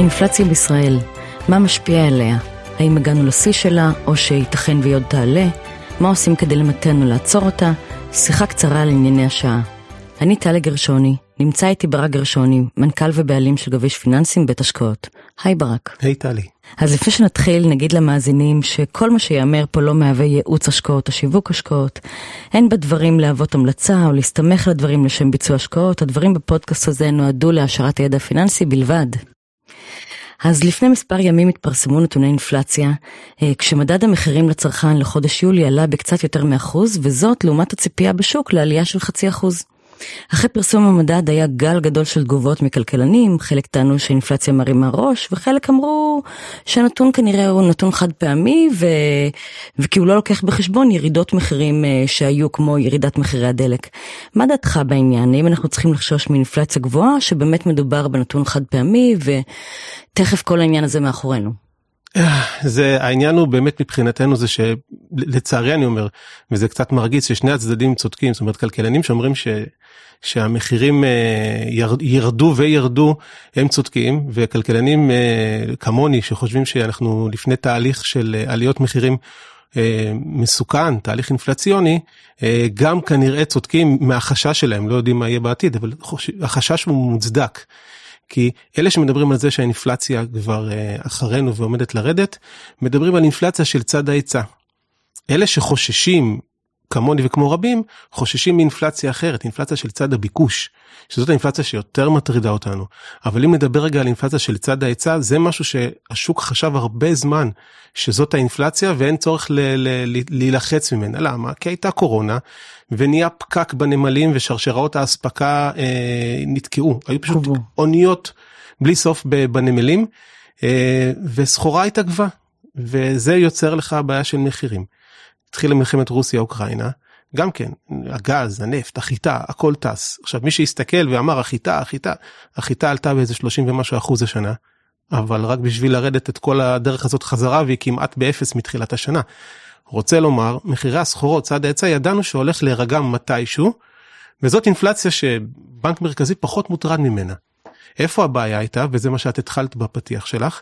האינפלציה בישראל, מה משפיע עליה? האם הגענו לשיא שלה, או שייתכן והיא עוד תעלה? מה עושים כדי למתן ולעצור אותה? שיחה קצרה על ענייני השעה. אני טלי גרשוני, נמצא איתי ברק גרשוני, מנכ"ל ובעלים של גביש פיננסים בית השקעות. היי ברק. היי טלי. אז לפני שנתחיל, נגיד למאזינים שכל מה שיאמר פה לא מהווה ייעוץ השקעות או שיווק השקעות. אין בדברים להוות המלצה או להסתמך על הדברים לשם ביצוע השקעות, הדברים בפודקאסט הזה נועדו להעשרת הידע הפיננסי בלבד. אז לפני מספר ימים התפרסמו נתוני אינפלציה, אה, כשמדד המחירים לצרכן לחודש יולי עלה בקצת יותר מאחוז, וזאת לעומת הציפייה בשוק לעלייה של חצי אחוז. אחרי פרסום המדד היה גל גדול של תגובות מכלכלנים, חלק טענו שהאינפלציה מרימה ראש, וחלק אמרו שהנתון כנראה הוא נתון חד פעמי, ו... וכי הוא לא לוקח בחשבון ירידות מחירים אה, שהיו כמו ירידת מחירי הדלק. מה דעתך בעניין? האם אנחנו צריכים לחשוש מאינפלציה גבוהה, שבאמת מדובר בנתון חד פעמי, ותכף כל העניין הזה מאחורינו? זה העניין הוא באמת מבחינתנו זה שלצערי אני אומר וזה קצת מרגיז ששני הצדדים צודקים זאת אומרת כלכלנים שאומרים ש, שהמחירים אה, ירד, ירדו וירדו הם צודקים וכלכלנים אה, כמוני שחושבים שאנחנו לפני תהליך של אה, עליות מחירים מסוכן תהליך אינפלציוני גם כנראה צודקים מהחשש שלהם לא יודעים מה יהיה בעתיד אבל החשש הוא מוצדק. כי אלה שמדברים על זה שהאינפלציה כבר אחרינו ועומדת לרדת, מדברים על אינפלציה של צד ההיצע. אלה שחוששים כמוני וכמו רבים חוששים מאינפלציה אחרת אינפלציה של צד הביקוש שזאת האינפלציה שיותר מטרידה אותנו. אבל אם נדבר רגע על אינפלציה של צד ההיצע זה משהו שהשוק חשב הרבה זמן שזאת האינפלציה ואין צורך להילחץ ממנה. למה? כי הייתה קורונה ונהיה פקק בנמלים ושרשראות האספקה אה, נתקעו. היו פשוט אוניות בלי סוף בנמלים אה, וסחורה התעכבה וזה יוצר לך בעיה של מחירים. התחילה מלחמת רוסיה אוקראינה גם כן הגז הנפט החיטה הכל טס עכשיו מי שהסתכל ואמר החיטה החיטה החיטה עלתה באיזה 30 ומשהו אחוז השנה. אבל רק בשביל לרדת את כל הדרך הזאת חזרה והיא כמעט באפס מתחילת השנה. רוצה לומר מחירי הסחורות צד ההיצע ידענו שהולך להירגע מתישהו וזאת אינפלציה שבנק מרכזי פחות מוטרד ממנה. איפה הבעיה הייתה וזה מה שאת התחלת בפתיח שלך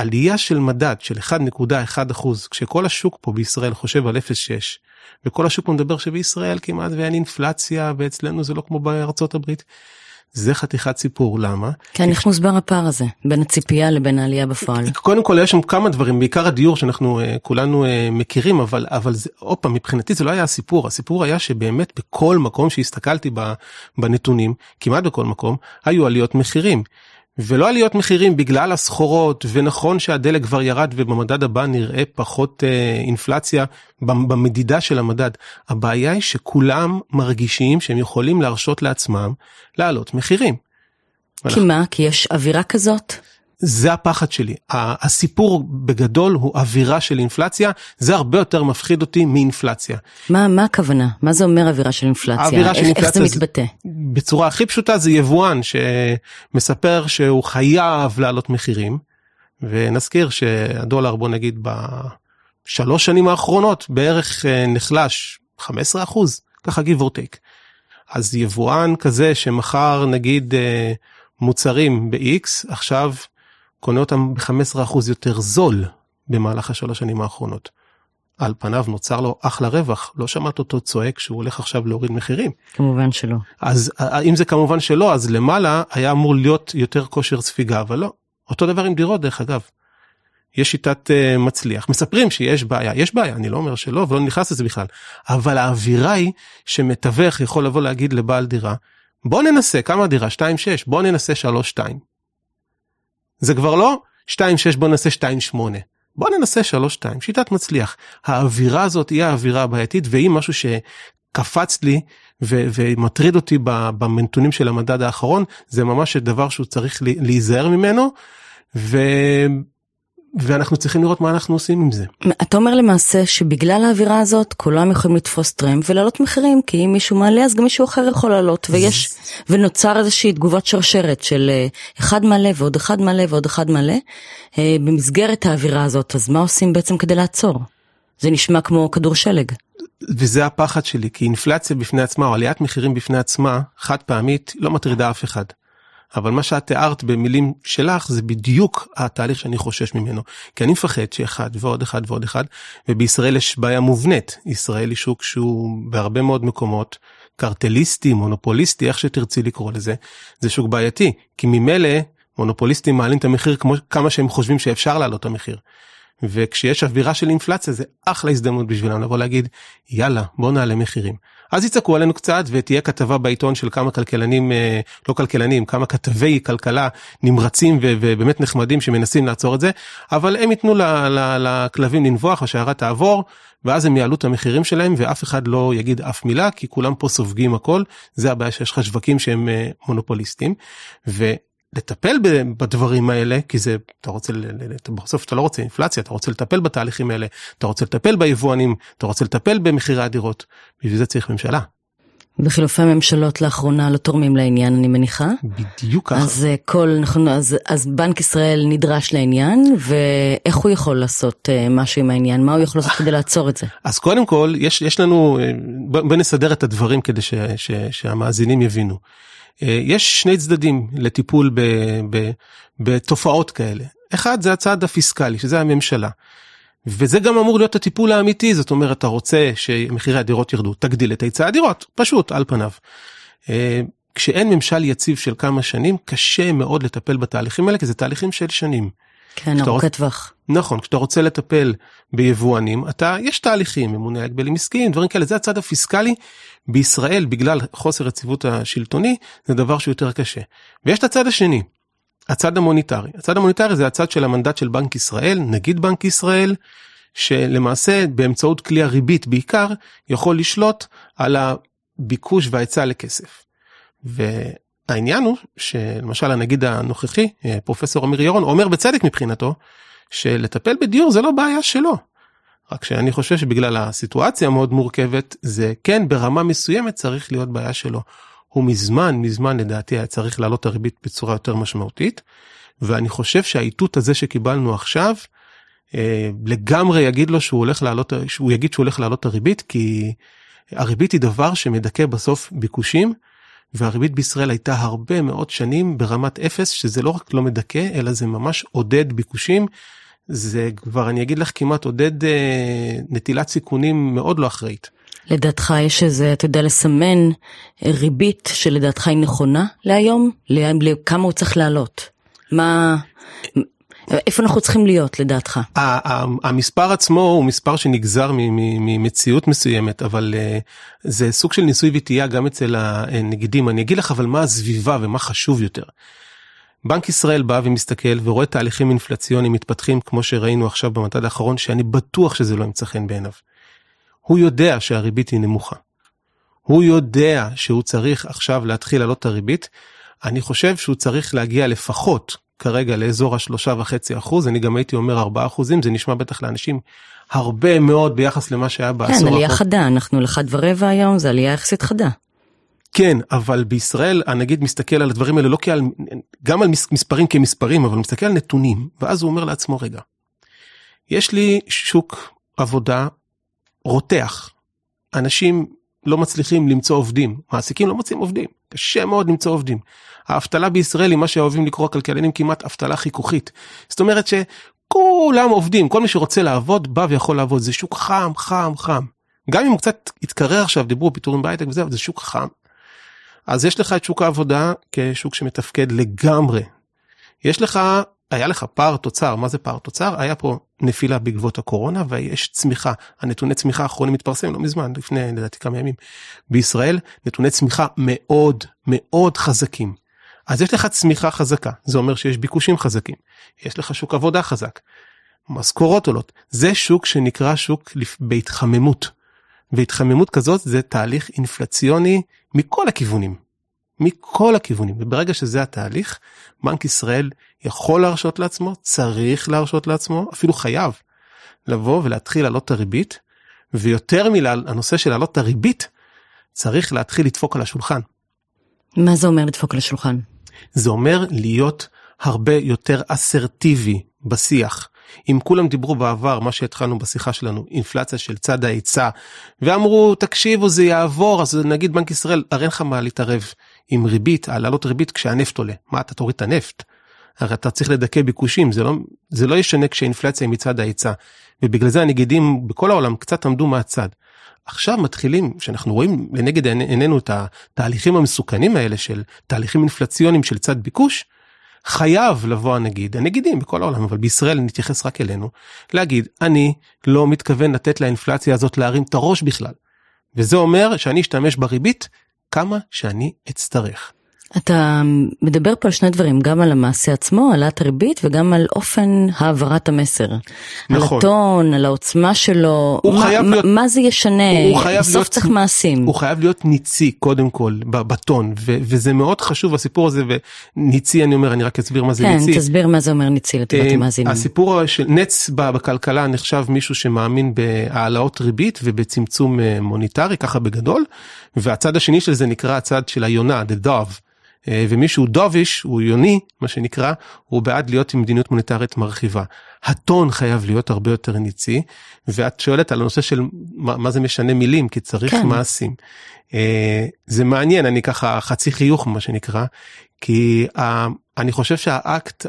עלייה של מדד של 1.1 אחוז כשכל השוק פה בישראל חושב על 0.6 וכל השוק פה מדבר שבישראל כמעט ואין אינפלציה ואצלנו זה לא כמו בארצות הברית. זה חתיכת סיפור למה? כן איך מוסבר הפער הזה בין הציפייה לבין העלייה בפועל? קודם כל יש שם כמה דברים בעיקר הדיור שאנחנו uh, כולנו uh, מכירים אבל אבל זה עוד פעם מבחינתי זה לא היה הסיפור הסיפור היה שבאמת בכל מקום שהסתכלתי בנתונים כמעט בכל מקום היו עליות מחירים ולא עליות מחירים בגלל הסחורות ונכון שהדלק כבר ירד ובמדד הבא נראה פחות אה, אינפלציה במדידה של המדד. הבעיה היא שכולם מרגישים שהם יכולים להרשות לעצמם להעלות מחירים. כי. מה? כי יש אווירה כזאת? זה הפחד שלי. הסיפור בגדול הוא אווירה של אינפלציה, זה הרבה יותר מפחיד אותי מאינפלציה. מה, מה הכוונה? מה זה אומר אווירה של אינפלציה? אווירה של אינפלציה איך זה מתבטא? בצורה הכי פשוטה זה יבואן שמספר שהוא חייב להעלות מחירים, ונזכיר שהדולר בוא נגיד בשלוש שנים האחרונות בערך אה, נחלש 15 אחוז, ככה give or take. אז יבואן כזה שמכר נגיד אה, מוצרים ב-X עכשיו קונה אותם ב-15% יותר זול במהלך השלוש שנים האחרונות. על פניו נוצר לו אחלה רווח, לא שמעת אותו צועק שהוא הולך עכשיו להוריד מחירים. כמובן שלא. אז אם זה כמובן שלא, אז למעלה היה אמור להיות יותר כושר ספיגה, אבל לא. אותו דבר עם דירות דרך אגב. יש שיטת uh, מצליח, מספרים שיש בעיה, יש בעיה, אני לא אומר שלא ולא נכנס לזה בכלל, אבל האווירה היא שמתווך יכול לבוא להגיד לבעל דירה, בוא ננסה, כמה דירה? 2.6, בוא ננסה 3.2. זה כבר לא 2.6 בוא ננסה 2.8. בוא ננסה 3.2 שיטת מצליח האווירה הזאת היא האווירה הבעייתית והיא משהו שקפץ לי ו- ומטריד אותי במנתונים של המדד האחרון זה ממש דבר שהוא צריך להיזהר ממנו. ו- ואנחנו צריכים לראות מה אנחנו עושים עם זה. אתה אומר למעשה שבגלל האווירה הזאת כולם יכולים לתפוס טרמפ ולהעלות מחירים כי אם מישהו מעלה אז גם מישהו אחר יכול לעלות ויש ונוצר איזושהי תגובת שרשרת של אה, אחד מעלה ועוד אחד מעלה ועוד אחד מעלה אה, במסגרת האווירה הזאת אז מה עושים בעצם כדי לעצור? זה נשמע כמו כדור שלג. וזה הפחד שלי כי אינפלציה בפני עצמה או עליית מחירים בפני עצמה חד פעמית לא מטרידה אף אחד. אבל מה שאת תיארת במילים שלך זה בדיוק התהליך שאני חושש ממנו. כי אני מפחד שאחד ועוד אחד ועוד אחד, ובישראל יש בעיה מובנית. ישראל היא שוק שהוא בהרבה מאוד מקומות קרטליסטי, מונופוליסטי, איך שתרצי לקרוא לזה, זה שוק בעייתי. כי ממילא מונופוליסטים מעלים את המחיר כמו כמה שהם חושבים שאפשר להעלות את המחיר. וכשיש אווירה של אינפלציה זה אחלה הזדמנות בשבילם לבוא להגיד יאללה בוא נעלה מחירים. אז יצעקו עלינו קצת ותהיה כתבה בעיתון של כמה כלכלנים אה, לא כלכלנים כמה כתבי כלכלה נמרצים ובאמת נחמדים שמנסים לעצור את זה אבל הם ייתנו לכלבים לנבוח השיירה תעבור ואז הם יעלו את המחירים שלהם ואף אחד לא יגיד אף מילה כי כולם פה סופגים הכל זה הבעיה שיש לך שווקים שהם אה, מונופוליסטים. לטפל בדברים האלה כי זה אתה רוצה בסוף אתה לא רוצה אינפלציה אתה רוצה לטפל בתהליכים האלה אתה רוצה לטפל ביבואנים אתה רוצה לטפל במחירי הדירות בשביל זה צריך ממשלה. בחילופי ממשלות לאחרונה לא תורמים לעניין אני מניחה. בדיוק ככה. אז אה, כל נכון אז אז בנק ישראל נדרש לעניין ואיך הוא יכול לעשות אה, משהו עם העניין מה הוא יכול לעשות כדי לעצור את זה. אז קודם כל יש יש לנו אה, בוא נסדר את הדברים כדי ש, ש, שהמאזינים יבינו. אה, יש שני צדדים לטיפול ב, ב, בתופעות כאלה. אחד זה הצעד הפיסקלי, שזה הממשלה. וזה גם אמור להיות הטיפול האמיתי, זאת אומרת, אתה רוצה שמחירי הדירות ירדו, תגדיל את היצע הדירות, פשוט, על פניו. אה, כשאין ממשל יציב של כמה שנים, קשה מאוד לטפל בתהליכים האלה, כי זה תהליכים של שנים. כן, ארוכי טווח. נכון, כשאתה רוצה לטפל ביבואנים, אתה, יש תהליכים, ממונה הגבלים עסקיים, דברים כאלה, זה הצד הפיסקלי. בישראל, בגלל חוסר רציבות השלטוני, זה דבר שהוא יותר קשה. ויש את הצד השני, הצד המוניטרי. הצד המוניטרי זה הצד של המנדט של בנק ישראל, נגיד בנק ישראל, שלמעשה באמצעות כלי הריבית בעיקר, יכול לשלוט על הביקוש וההיצע לכסף. והעניין הוא שלמשל הנגיד הנוכחי, פרופסור אמיר ירון, אומר בצדק מבחינתו, שלטפל בדיור זה לא בעיה שלו. רק שאני חושב שבגלל הסיטואציה המאוד מורכבת זה כן ברמה מסוימת צריך להיות בעיה שלו. הוא מזמן מזמן לדעתי היה צריך להעלות את הריבית בצורה יותר משמעותית ואני חושב שהאיתות הזה שקיבלנו עכשיו אה, לגמרי יגיד לו שהוא הולך לעלות שהוא יגיד שהוא הולך לעלות את הריבית כי הריבית היא דבר שמדכא בסוף ביקושים והריבית בישראל הייתה הרבה מאוד שנים ברמת אפס שזה לא רק לא מדכא אלא זה ממש עודד ביקושים זה כבר אני אגיד לך כמעט עודד אה, נטילת סיכונים מאוד לא אחראית. לדעתך יש איזה, אתה יודע, לסמן ריבית שלדעתך היא נכונה להיום? לכמה הוא צריך לעלות? מה... איפה אנחנו צריכים להיות לדעתך? המספר עצמו הוא מספר שנגזר ממציאות מסוימת אבל אה, זה סוג של ניסוי וטעייה גם אצל הנגידים אני אגיד לך אבל מה הסביבה ומה חשוב יותר. בנק ישראל בא ומסתכל ורואה תהליכים אינפלציוניים מתפתחים כמו שראינו עכשיו במדד האחרון שאני בטוח שזה לא ימצא חן בעיניו. הוא יודע שהריבית היא נמוכה. הוא יודע שהוא צריך עכשיו להתחיל לעלות את הריבית. אני חושב שהוא צריך להגיע לפחות כרגע לאזור השלושה וחצי אחוז, אני גם הייתי אומר ארבעה אחוזים, זה נשמע בטח לאנשים הרבה מאוד ביחס למה שהיה בעשור האחרון. כן, עלייה חדה, אנחנו לאחד ורבע היום, זה עלייה יחסית חדה. כן, אבל בישראל הנגיד מסתכל על הדברים האלה לא כעל, גם על מספרים כמספרים, אבל הוא מסתכל על נתונים, ואז הוא אומר לעצמו, רגע, יש לי שוק עבודה רותח, אנשים לא מצליחים למצוא עובדים, מעסיקים לא מוצאים עובדים, קשה מאוד למצוא עובדים. האבטלה בישראל היא מה שאוהבים לקרוא הכלכלנים כמעט אבטלה חיכוכית. זאת אומרת שכולם עובדים, כל מי שרוצה לעבוד בא ויכול לעבוד, זה שוק חם, חם, חם. גם אם הוא קצת התקרר עכשיו, דיברו פיטורים בהייטק וזה, אבל זה שוק חם. אז יש לך את שוק העבודה כשוק שמתפקד לגמרי. יש לך, היה לך פער תוצר, מה זה פער תוצר? היה פה נפילה בעקבות הקורונה ויש צמיחה. הנתוני צמיחה האחרונים מתפרסמים לא מזמן, לפני לדעתי כמה ימים. בישראל נתוני צמיחה מאוד מאוד חזקים. אז יש לך צמיחה חזקה, זה אומר שיש ביקושים חזקים. יש לך שוק עבודה חזק. משכורות עולות. זה שוק שנקרא שוק בהתחממות. והתחממות כזאת זה תהליך אינפלציוני מכל הכיוונים. מכל הכיוונים וברגע שזה התהליך בנק ישראל יכול להרשות לעצמו צריך להרשות לעצמו אפילו חייב לבוא ולהתחיל לעלות את הריבית ויותר מלנושא של לעלות את הריבית צריך להתחיל לדפוק על השולחן. מה זה אומר לדפוק על השולחן? זה אומר להיות הרבה יותר אסרטיבי בשיח. אם כולם דיברו בעבר מה שהתחלנו בשיחה שלנו אינפלציה של צד ההיצע ואמרו תקשיבו זה יעבור אז נגיד בנק ישראל הרי אין לך מה להתערב עם ריבית, העללות ריבית כשהנפט עולה. מה אתה תוריד את הנפט? הרי אתה צריך לדכא ביקושים, זה לא, זה לא ישנה כשהאינפלציה היא מצד ההיצע. ובגלל זה הנגידים בכל העולם קצת עמדו מהצד. עכשיו מתחילים, כשאנחנו רואים לנגד עינינו את התהליכים המסוכנים האלה של תהליכים אינפלציוניים של צד ביקוש, חייב לבוא הנגיד, הנגידים בכל העולם, אבל בישראל נתייחס רק אלינו, להגיד, אני לא מתכוון לתת לאינפלציה הזאת להרים את הראש בכלל. וזה אומר שאני אשתמש בריבית כמה שאני אצטרך. אתה מדבר פה על שני דברים, גם על המעשה עצמו, העלאת הריבית, וגם על אופן העברת המסר. נכון. על הטון, על העוצמה שלו, הוא מה, חייב מה, להיות, מה זה ישנה, הוא חייב בסוף להיות, צריך מעשים. הוא חייב להיות ניצי קודם כל, בטון, ו, וזה מאוד חשוב הסיפור הזה, וניצי אני אומר, אני רק אסביר מה זה כן, ניצי. כן, תסביר מה זה אומר ניצי לטובת אה, המאזינים. הסיפור של נץ בכלכלה נחשב מישהו שמאמין בהעלאות ריבית ובצמצום אה, מוניטרי, ככה בגדול, והצד השני של זה נקרא הצד של היונה, the dove. אה, ומי שהוא דוביש, הוא יוני, מה שנקרא, הוא בעד להיות עם מדיניות מוניטרית מרחיבה. הטון חייב להיות הרבה יותר ניצי, ואת שואלת על הנושא של מה, מה זה משנה מילים, כי צריך כן. מעשים. אה, זה מעניין, אני ככה חצי חיוך מה שנקרא, כי אני חושב שהאקט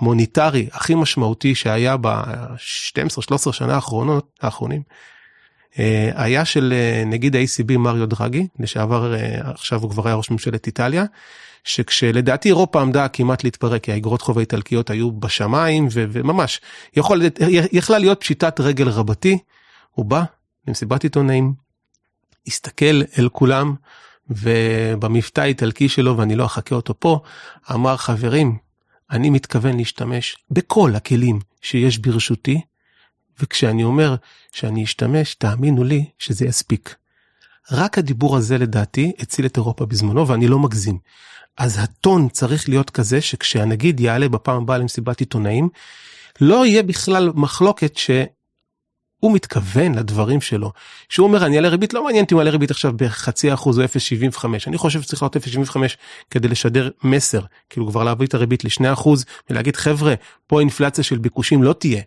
המוניטרי הכי משמעותי שהיה ב-12-13 שנה האחרונות, האחרונים, אה, היה של אה, נגיד ה-ACB מריו דרגי, לשעבר אה, עכשיו הוא כבר היה ראש ממשלת איטליה, שכשלדעתי אירופה עמדה כמעט להתפרק, כי האגרות חוב האיטלקיות היו בשמיים ו- וממש, יכול, יכלה להיות פשיטת רגל רבתי, הוא בא למסיבת עיתונאים, הסתכל אל כולם, ובמבטא האיטלקי שלו, ואני לא אחכה אותו פה, אמר חברים, אני מתכוון להשתמש בכל הכלים שיש ברשותי וכשאני אומר שאני אשתמש, תאמינו לי שזה יספיק. רק הדיבור הזה לדעתי הציל את אירופה בזמנו ואני לא מגזים. אז הטון צריך להיות כזה שכשהנגיד יעלה בפעם הבאה למסיבת עיתונאים, לא יהיה בכלל מחלוקת שהוא מתכוון לדברים שלו. שהוא אומר אני אעלה ריבית לא מעניין אותי אם אעלה ריבית עכשיו בחצי אחוז או 0.75 אני חושב שצריך להיות 0.75 כדי לשדר מסר כאילו כבר להביא את הריבית לשני אחוז ולהגיד חבר'ה פה אינפלציה של ביקושים לא תהיה.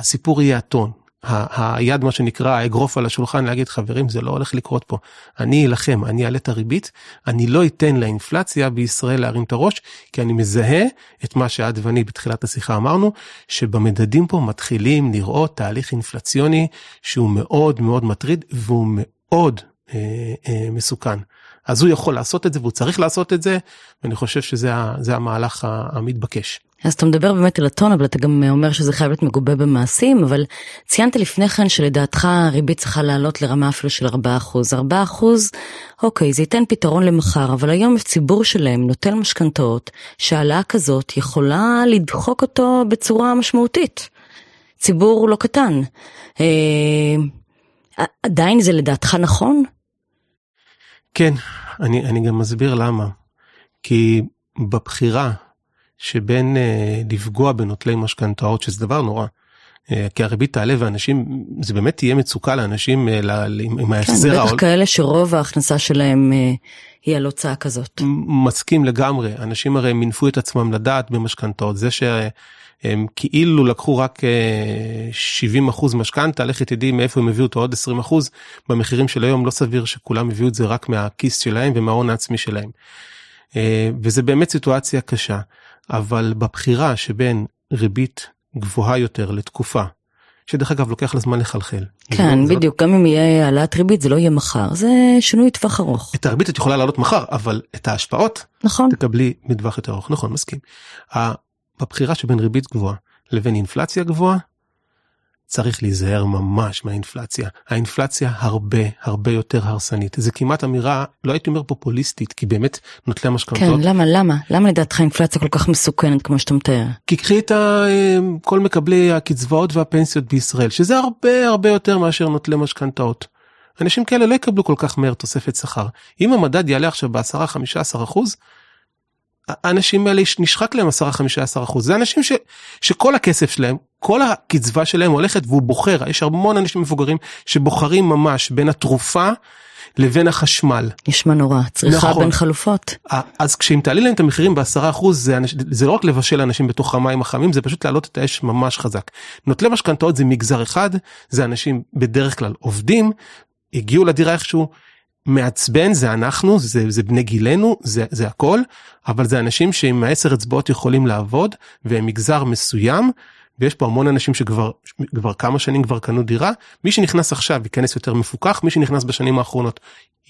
הסיפור יהיה הטון. היד מה שנקרא האגרוף על השולחן להגיד חברים זה לא הולך לקרות פה אני אלחם אני אעלה את הריבית אני לא אתן לאינפלציה בישראל להרים את הראש כי אני מזהה את מה שאת ואני בתחילת השיחה אמרנו שבמדדים פה מתחילים לראות תהליך אינפלציוני שהוא מאוד מאוד מטריד והוא מאוד אה, אה, מסוכן. אז הוא יכול לעשות את זה והוא צריך לעשות את זה ואני חושב שזה המהלך המתבקש. אז אתה מדבר באמת על הטון, אבל אתה גם אומר שזה חייב להיות מגובה במעשים, אבל ציינת לפני כן שלדעתך הריבית צריכה לעלות לרמה אפילו של 4%. 4% אוקיי, זה ייתן פתרון למחר, אבל היום ציבור שלהם נוטל משכנתאות, שהעלאה כזאת יכולה לדחוק אותו בצורה משמעותית. ציבור לא קטן. אה, עדיין זה לדעתך נכון? כן, אני, אני גם מסביר למה. כי בבחירה שבין אה, לפגוע בנוטלי משכנתאות שזה דבר נורא. אה, כי הריבית תעלה ואנשים זה באמת תהיה מצוקה לאנשים אה, עם כן, ההחזר. כן, בטח העול... כאלה שרוב ההכנסה שלהם היא על הוצאה כזאת. מסכים לגמרי אנשים הרי מינפו את עצמם לדעת במשכנתאות זה שהם כאילו לקחו רק 70 אה, אחוז משכנתה לכי תדעי מאיפה הם הביאו אותו עוד 20 אחוז במחירים של היום לא סביר שכולם הביאו את זה רק מהכיס שלהם ומההון העצמי שלהם. וזה באמת סיטואציה קשה. אבל בבחירה שבין ריבית גבוהה יותר לתקופה, שדרך אגב לוקח לה זמן לחלחל. כן, לא, בדיוק, לא... גם אם יהיה העלאת ריבית זה לא יהיה מחר, זה שינוי טווח ארוך. את הריבית את יכולה לעלות מחר, אבל את ההשפעות נכון. תקבלי מטווח יותר ארוך, נכון, מסכים. בבחירה שבין ריבית גבוהה לבין אינפלציה גבוהה, צריך להיזהר ממש מהאינפלציה. האינפלציה הרבה הרבה יותר הרסנית. זה כמעט אמירה, לא הייתי אומר פופוליסטית, כי באמת נוטלי המשכנתות. כן, למה, למה? למה לדעתך אינפלציה כל כך מסוכנת כמו שאתה מתאר? כי קחי את אה, כל מקבלי הקצבאות והפנסיות בישראל, שזה הרבה הרבה יותר מאשר נוטלי משכנתאות. אנשים כאלה לא יקבלו כל כך מהר תוספת שכר. אם המדד יעלה עכשיו ב-10-15 אחוז, האנשים האלה נשחק להם 10-15 אחוז זה אנשים ש, שכל הכסף שלהם כל הקצבה שלהם הולכת והוא בוחר יש המון אנשים מבוגרים שבוחרים ממש בין התרופה לבין החשמל. נשמע נורא צריכה נכון. בין חלופות. אז כשאם תעלי להם את המחירים בעשרה אחוז זה, זה לא רק לבשל אנשים בתוך המים החמים זה פשוט להעלות את האש ממש חזק. נוטלי משכנתאות זה מגזר אחד זה אנשים בדרך כלל עובדים הגיעו לדירה איכשהו מעצבן זה אנחנו זה זה בני גילנו זה זה הכל אבל זה אנשים שעם העשר אצבעות יכולים לעבוד והם מגזר מסוים ויש פה המון אנשים שכבר כבר כמה שנים כבר קנו דירה. מי שנכנס עכשיו ייכנס יותר מפוקח מי שנכנס בשנים האחרונות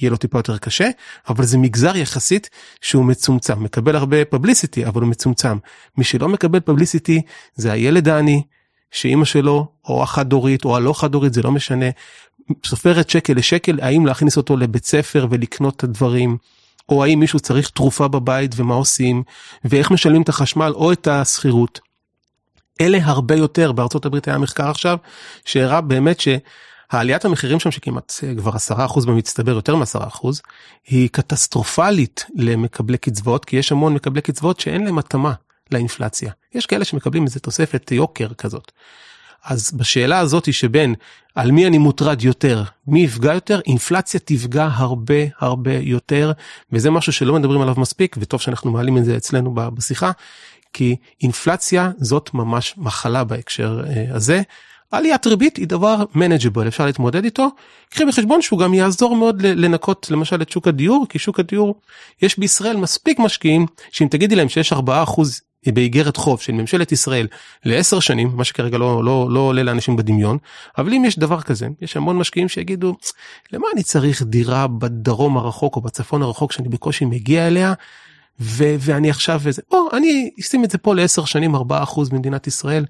יהיה לו טיפה יותר קשה אבל זה מגזר יחסית שהוא מצומצם. מקבל הרבה פבליסיטי אבל הוא מצומצם. מי שלא מקבל פבליסיטי זה הילד העני שאימא שלו או החד הורית או הלא חד הורית זה לא משנה סופרת שקל לשקל האם להכניס אותו לבית ספר ולקנות את הדברים או האם מישהו צריך תרופה בבית ומה עושים ואיך משלמים את החשמל או את השכירות. אלה הרבה יותר בארצות הברית היה מחקר עכשיו שהראה באמת שהעליית המחירים שם שכמעט כבר 10% במצטבר יותר מ-10% היא קטסטרופלית למקבלי קצבאות כי יש המון מקבלי קצבאות שאין להם התאמה לאינפלציה יש כאלה שמקבלים איזה תוספת יוקר כזאת. אז בשאלה הזאת שבין על מי אני מוטרד יותר, מי יפגע יותר, אינפלציה תפגע הרבה הרבה יותר, וזה משהו שלא מדברים עליו מספיק, וטוב שאנחנו מעלים את זה אצלנו בשיחה, כי אינפלציה זאת ממש מחלה בהקשר אה, הזה. עליית ריבית היא דבר מנג'יבל אפשר להתמודד איתו. קחי בחשבון שהוא גם יעזור מאוד לנקות למשל את שוק הדיור כי שוק הדיור יש בישראל מספיק משקיעים שאם תגידי להם שיש 4% באיגרת חוב של ממשלת ישראל לעשר שנים מה שכרגע לא לא לא עולה לאנשים בדמיון אבל אם יש דבר כזה יש המון משקיעים שיגידו למה אני צריך דירה בדרום הרחוק או בצפון הרחוק שאני בקושי מגיע אליה. ו- ואני עכשיו וזה בוא אני אשים את זה פה לעשר שנים 4% ממדינת ישראל.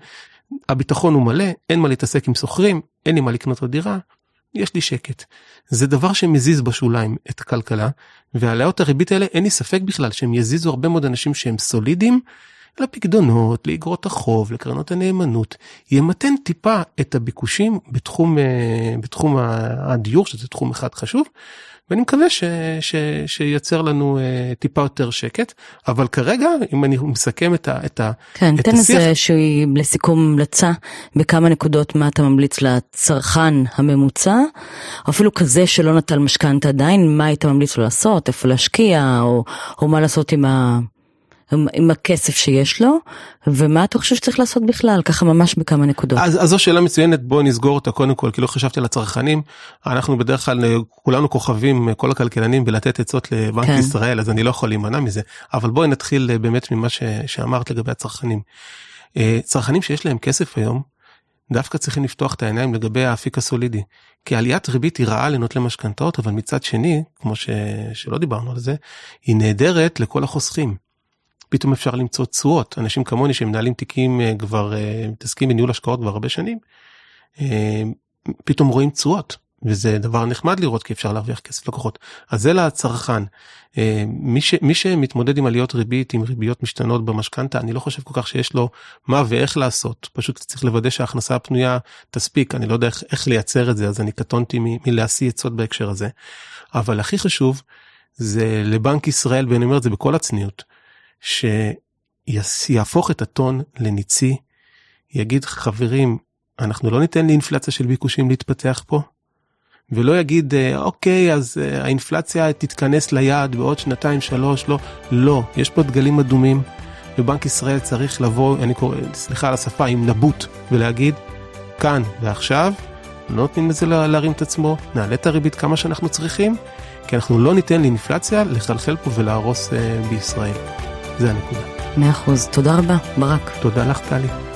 הביטחון הוא מלא אין מה להתעסק עם שוכרים אין לי מה לקנות עוד דירה. יש לי שקט. זה דבר שמזיז בשוליים את הכלכלה והעלאות הריבית האלה אין לי ספק בכלל שהם יזיזו הרבה מאוד אנשים שהם סולידיים לפקדונות, לאגרות החוב, לקרנות הנאמנות, ימתן טיפה את הביקושים בתחום, אה, בתחום הדיור, שזה תחום אחד חשוב, ואני מקווה ש, ש, שייצר לנו uh, טיפה יותר שקט, אבל כרגע, אם אני מסכם את, ה, את, ה, כן, את תן איזה שהיא לסיכום המלצה בכמה נקודות מה אתה ממליץ לצרכן הממוצע, אפילו כזה שלא נטל משכנתה עדיין, מה היית ממליץ לו לעשות, איפה להשקיע, או, או מה לעשות עם ה... עם הכסף שיש לו, ומה אתה חושב שצריך לעשות בכלל, ככה ממש בכמה נקודות. אז, אז זו שאלה מצוינת, בואו נסגור אותה קודם כל, כי לא חשבתי על הצרכנים. אנחנו בדרך כלל כולנו כוכבים, כל הכלכלנים, בלתת עצות לבנק כן. ישראל, אז אני לא יכול להימנע מזה. אבל בואי נתחיל באמת ממה ש, שאמרת לגבי הצרכנים. אה, צרכנים שיש להם כסף היום, דווקא צריכים לפתוח את העיניים לגבי האפיק הסולידי. כי עליית ריבית היא רעה לנוטלי משכנתאות, אבל מצד שני, כמו ש... שלא דיברנו על זה, היא נהדרת לכל החוסכים. פתאום אפשר למצוא תשואות. אנשים כמוני שמנהלים תיקים אה, כבר אה, מתעסקים בניהול השקעות כבר הרבה שנים. אה, פתאום רואים תשואות וזה דבר נחמד לראות כי אפשר להרוויח כסף לקוחות. אז זה לצרכן. מי, ש, מי שמתמודד עם עליות ריבית עם ריביות משתנות במשכנתה אני לא חושב כל כך שיש לו מה ואיך לעשות. פשוט צריך לוודא שההכנסה הפנויה תספיק. אני לא יודע איך, איך לייצר את זה אז אני קטונתי מלהשיא עצות בהקשר הזה. אבל הכי חשוב זה לבנק ישראל ואני אומר את זה בכל הצניעות שיהפוך את הטון לניצי, יגיד חברים, אנחנו לא ניתן לאינפלציה של ביקושים להתפתח פה, ולא יגיד אה, אוקיי אז אה, האינפלציה תתכנס ליעד בעוד שנתיים שלוש לא לא יש פה דגלים אדומים ובנק ישראל צריך לבוא אני קורא סליחה על השפה עם נבוט ולהגיד כאן ועכשיו לא נותנים לזה להרים את עצמו נעלה את הריבית כמה שאנחנו צריכים כי אנחנו לא ניתן לאינפלציה לחלחל פה ולהרוס uh, בישראל. זה הנקודה. מאה אחוז, תודה רבה, ברק. תודה לך, טלי.